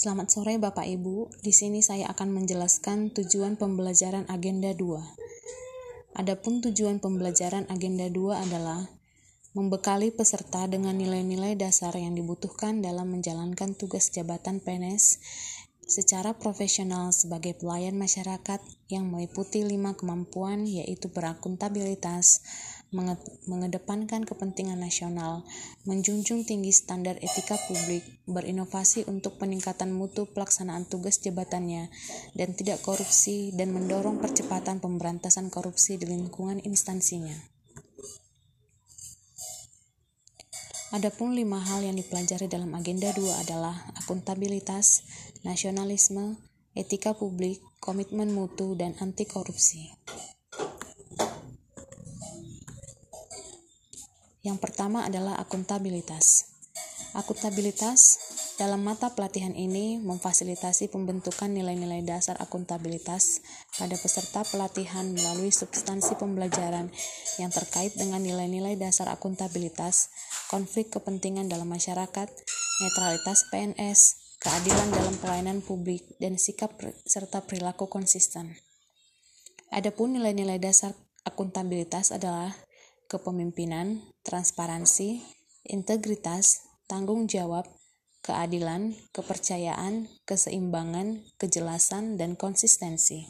Selamat sore Bapak Ibu. Di sini saya akan menjelaskan tujuan pembelajaran agenda 2. Adapun tujuan pembelajaran agenda 2 adalah membekali peserta dengan nilai-nilai dasar yang dibutuhkan dalam menjalankan tugas jabatan PNS secara profesional sebagai pelayan masyarakat yang meliputi lima kemampuan yaitu berakuntabilitas, mengedepankan kepentingan nasional, menjunjung tinggi standar etika publik, berinovasi untuk peningkatan mutu pelaksanaan tugas jabatannya, dan tidak korupsi dan mendorong percepatan pemberantasan korupsi di lingkungan instansinya. Adapun lima hal yang dipelajari dalam agenda 2 adalah akuntabilitas, nasionalisme, etika publik, komitmen mutu, dan anti korupsi. Yang pertama adalah akuntabilitas. Akuntabilitas dalam mata pelatihan ini memfasilitasi pembentukan nilai-nilai dasar akuntabilitas pada peserta pelatihan melalui substansi pembelajaran yang terkait dengan nilai-nilai dasar akuntabilitas konflik kepentingan dalam masyarakat, netralitas PNS, keadilan dalam pelayanan publik, dan sikap serta perilaku konsisten. Adapun nilai-nilai dasar akuntabilitas adalah kepemimpinan, transparansi, integritas, tanggung jawab, keadilan, kepercayaan, keseimbangan, kejelasan, dan konsistensi.